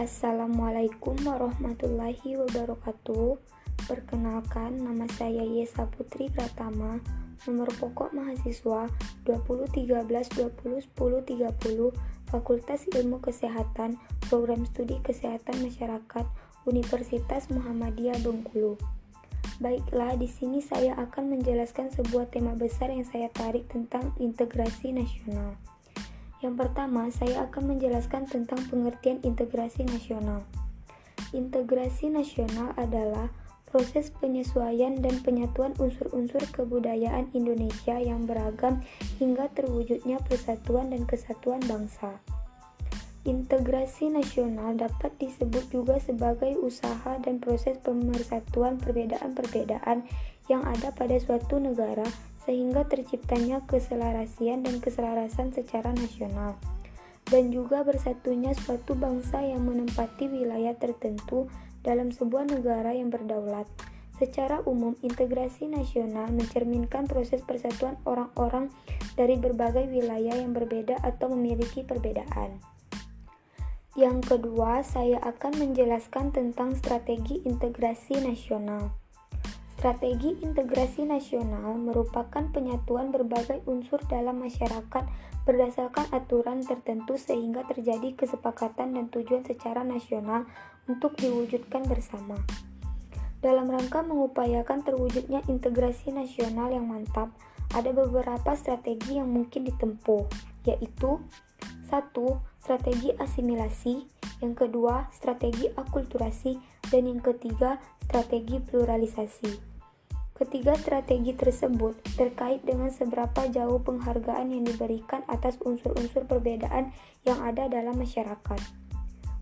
Assalamualaikum warahmatullahi wabarakatuh. Perkenalkan, nama saya Yesa Putri Pratama, nomor pokok mahasiswa 2013-2010-30, Fakultas Ilmu Kesehatan, Program Studi Kesehatan Masyarakat, Universitas Muhammadiyah Bengkulu. Baiklah, di sini saya akan menjelaskan sebuah tema besar yang saya tarik tentang integrasi nasional. Yang pertama, saya akan menjelaskan tentang pengertian integrasi nasional. Integrasi nasional adalah proses penyesuaian dan penyatuan unsur-unsur kebudayaan Indonesia yang beragam hingga terwujudnya persatuan dan kesatuan bangsa. Integrasi nasional dapat disebut juga sebagai usaha dan proses pemersatuan perbedaan-perbedaan yang ada pada suatu negara sehingga terciptanya keselarasian dan keselarasan secara nasional dan juga bersatunya suatu bangsa yang menempati wilayah tertentu dalam sebuah negara yang berdaulat. Secara umum, integrasi nasional mencerminkan proses persatuan orang-orang dari berbagai wilayah yang berbeda atau memiliki perbedaan. Yang kedua, saya akan menjelaskan tentang strategi integrasi nasional. Strategi integrasi nasional merupakan penyatuan berbagai unsur dalam masyarakat berdasarkan aturan tertentu sehingga terjadi kesepakatan dan tujuan secara nasional untuk diwujudkan bersama. Dalam rangka mengupayakan terwujudnya integrasi nasional yang mantap, ada beberapa strategi yang mungkin ditempuh, yaitu 1. Strategi asimilasi, yang kedua, strategi akulturasi, dan yang ketiga, strategi pluralisasi. Ketiga strategi tersebut terkait dengan seberapa jauh penghargaan yang diberikan atas unsur-unsur perbedaan yang ada dalam masyarakat.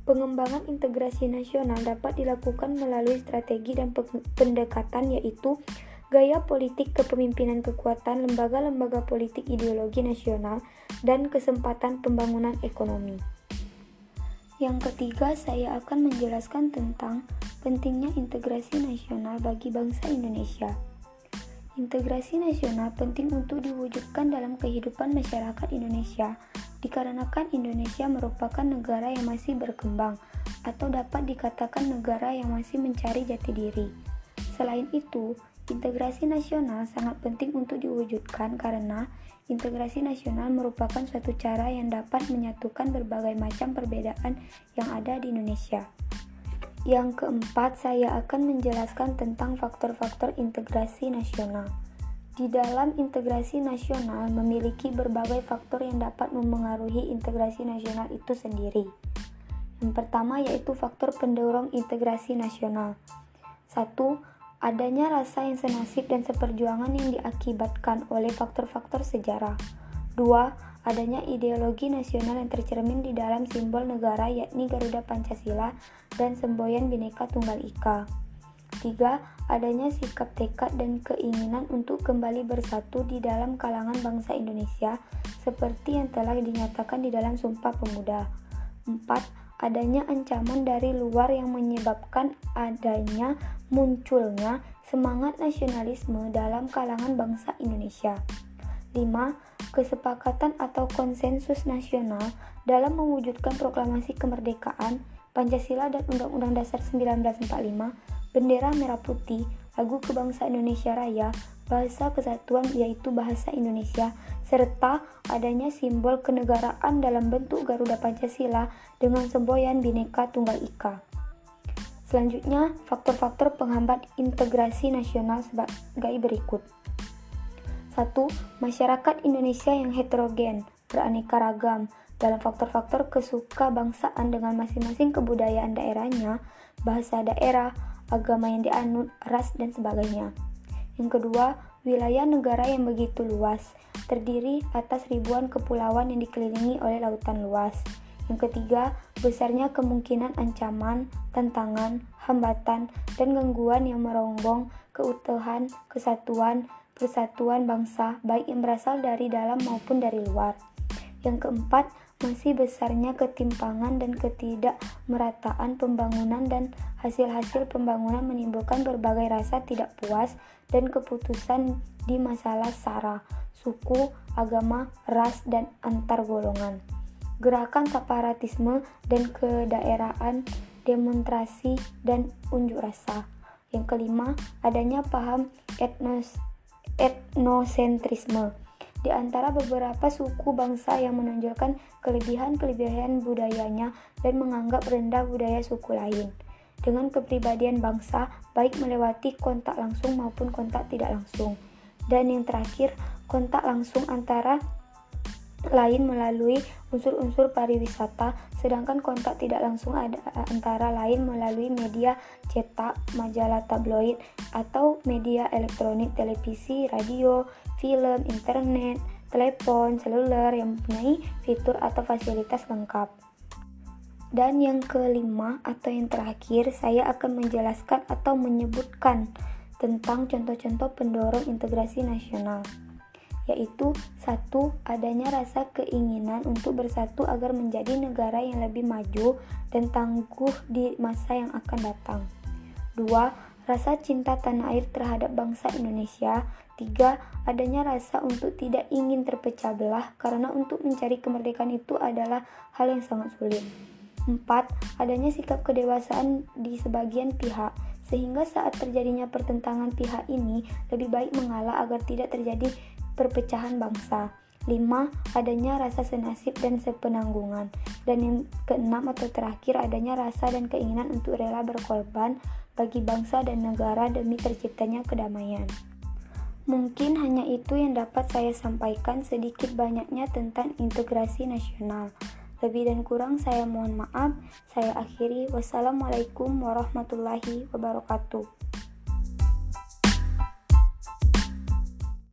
Pengembangan integrasi nasional dapat dilakukan melalui strategi dan pendekatan yaitu gaya politik kepemimpinan kekuatan lembaga-lembaga politik ideologi nasional dan kesempatan pembangunan ekonomi. Yang ketiga, saya akan menjelaskan tentang pentingnya integrasi nasional bagi bangsa Indonesia. Integrasi nasional penting untuk diwujudkan dalam kehidupan masyarakat Indonesia, dikarenakan Indonesia merupakan negara yang masih berkembang atau dapat dikatakan negara yang masih mencari jati diri. Selain itu, integrasi nasional sangat penting untuk diwujudkan karena integrasi nasional merupakan suatu cara yang dapat menyatukan berbagai macam perbedaan yang ada di Indonesia. Yang keempat, saya akan menjelaskan tentang faktor-faktor integrasi nasional. Di dalam integrasi nasional memiliki berbagai faktor yang dapat memengaruhi integrasi nasional itu sendiri. Yang pertama yaitu faktor pendorong integrasi nasional. Satu, adanya rasa yang senasib dan seperjuangan yang diakibatkan oleh faktor-faktor sejarah. Dua, adanya ideologi nasional yang tercermin di dalam simbol negara yakni Garuda Pancasila dan semboyan Bhinneka Tunggal Ika. 3. Adanya sikap tekad dan keinginan untuk kembali bersatu di dalam kalangan bangsa Indonesia seperti yang telah dinyatakan di dalam Sumpah Pemuda. 4. Adanya ancaman dari luar yang menyebabkan adanya munculnya semangat nasionalisme dalam kalangan bangsa Indonesia. 5 kesepakatan atau konsensus nasional dalam mewujudkan proklamasi kemerdekaan, Pancasila dan Undang-Undang Dasar 1945, bendera merah putih, lagu kebangsaan Indonesia Raya, bahasa kesatuan yaitu bahasa Indonesia, serta adanya simbol kenegaraan dalam bentuk Garuda Pancasila dengan semboyan Bhinneka Tunggal Ika. Selanjutnya, faktor-faktor penghambat integrasi nasional sebagai berikut. 1. Masyarakat Indonesia yang heterogen, beraneka ragam, dalam faktor-faktor kesuka bangsaan dengan masing-masing kebudayaan daerahnya, bahasa daerah, agama yang dianut, ras, dan sebagainya. Yang kedua, wilayah negara yang begitu luas, terdiri atas ribuan kepulauan yang dikelilingi oleh lautan luas. Yang ketiga, besarnya kemungkinan ancaman, tantangan, hambatan, dan gangguan yang meronggong keutuhan, kesatuan, persatuan bangsa, baik yang berasal dari dalam maupun dari luar. Yang keempat, masih besarnya ketimpangan dan ketidakmerataan pembangunan dan hasil-hasil pembangunan menimbulkan berbagai rasa tidak puas dan keputusan di masalah sara, suku, agama, ras, dan antar golongan. gerakan separatisme dan kedaerahan, demonstrasi, dan unjuk rasa. Yang kelima, adanya paham etnos, etnosentrisme. Di antara beberapa suku bangsa yang menonjolkan kelebihan-kelebihan budayanya dan menganggap rendah budaya suku lain. Dengan kepribadian bangsa, baik melewati kontak langsung maupun kontak tidak langsung. Dan yang terakhir, kontak langsung antara lain melalui unsur-unsur pariwisata, sedangkan kontak tidak langsung ada antara lain melalui media cetak, majalah tabloid, atau media elektronik, televisi, radio, film, internet, telepon, seluler yang mempunyai fitur atau fasilitas lengkap. Dan yang kelima atau yang terakhir, saya akan menjelaskan atau menyebutkan tentang contoh-contoh pendorong integrasi nasional yaitu satu adanya rasa keinginan untuk bersatu agar menjadi negara yang lebih maju dan tangguh di masa yang akan datang. Dua, rasa cinta tanah air terhadap bangsa Indonesia. Tiga, adanya rasa untuk tidak ingin terpecah belah karena untuk mencari kemerdekaan itu adalah hal yang sangat sulit. Empat, adanya sikap kedewasaan di sebagian pihak sehingga saat terjadinya pertentangan pihak ini lebih baik mengalah agar tidak terjadi perpecahan bangsa. 5. Adanya rasa senasib dan sepenanggungan. Dan yang keenam atau terakhir adanya rasa dan keinginan untuk rela berkorban bagi bangsa dan negara demi terciptanya kedamaian. Mungkin hanya itu yang dapat saya sampaikan sedikit banyaknya tentang integrasi nasional. Lebih dan kurang saya mohon maaf. Saya akhiri. Wassalamualaikum warahmatullahi wabarakatuh.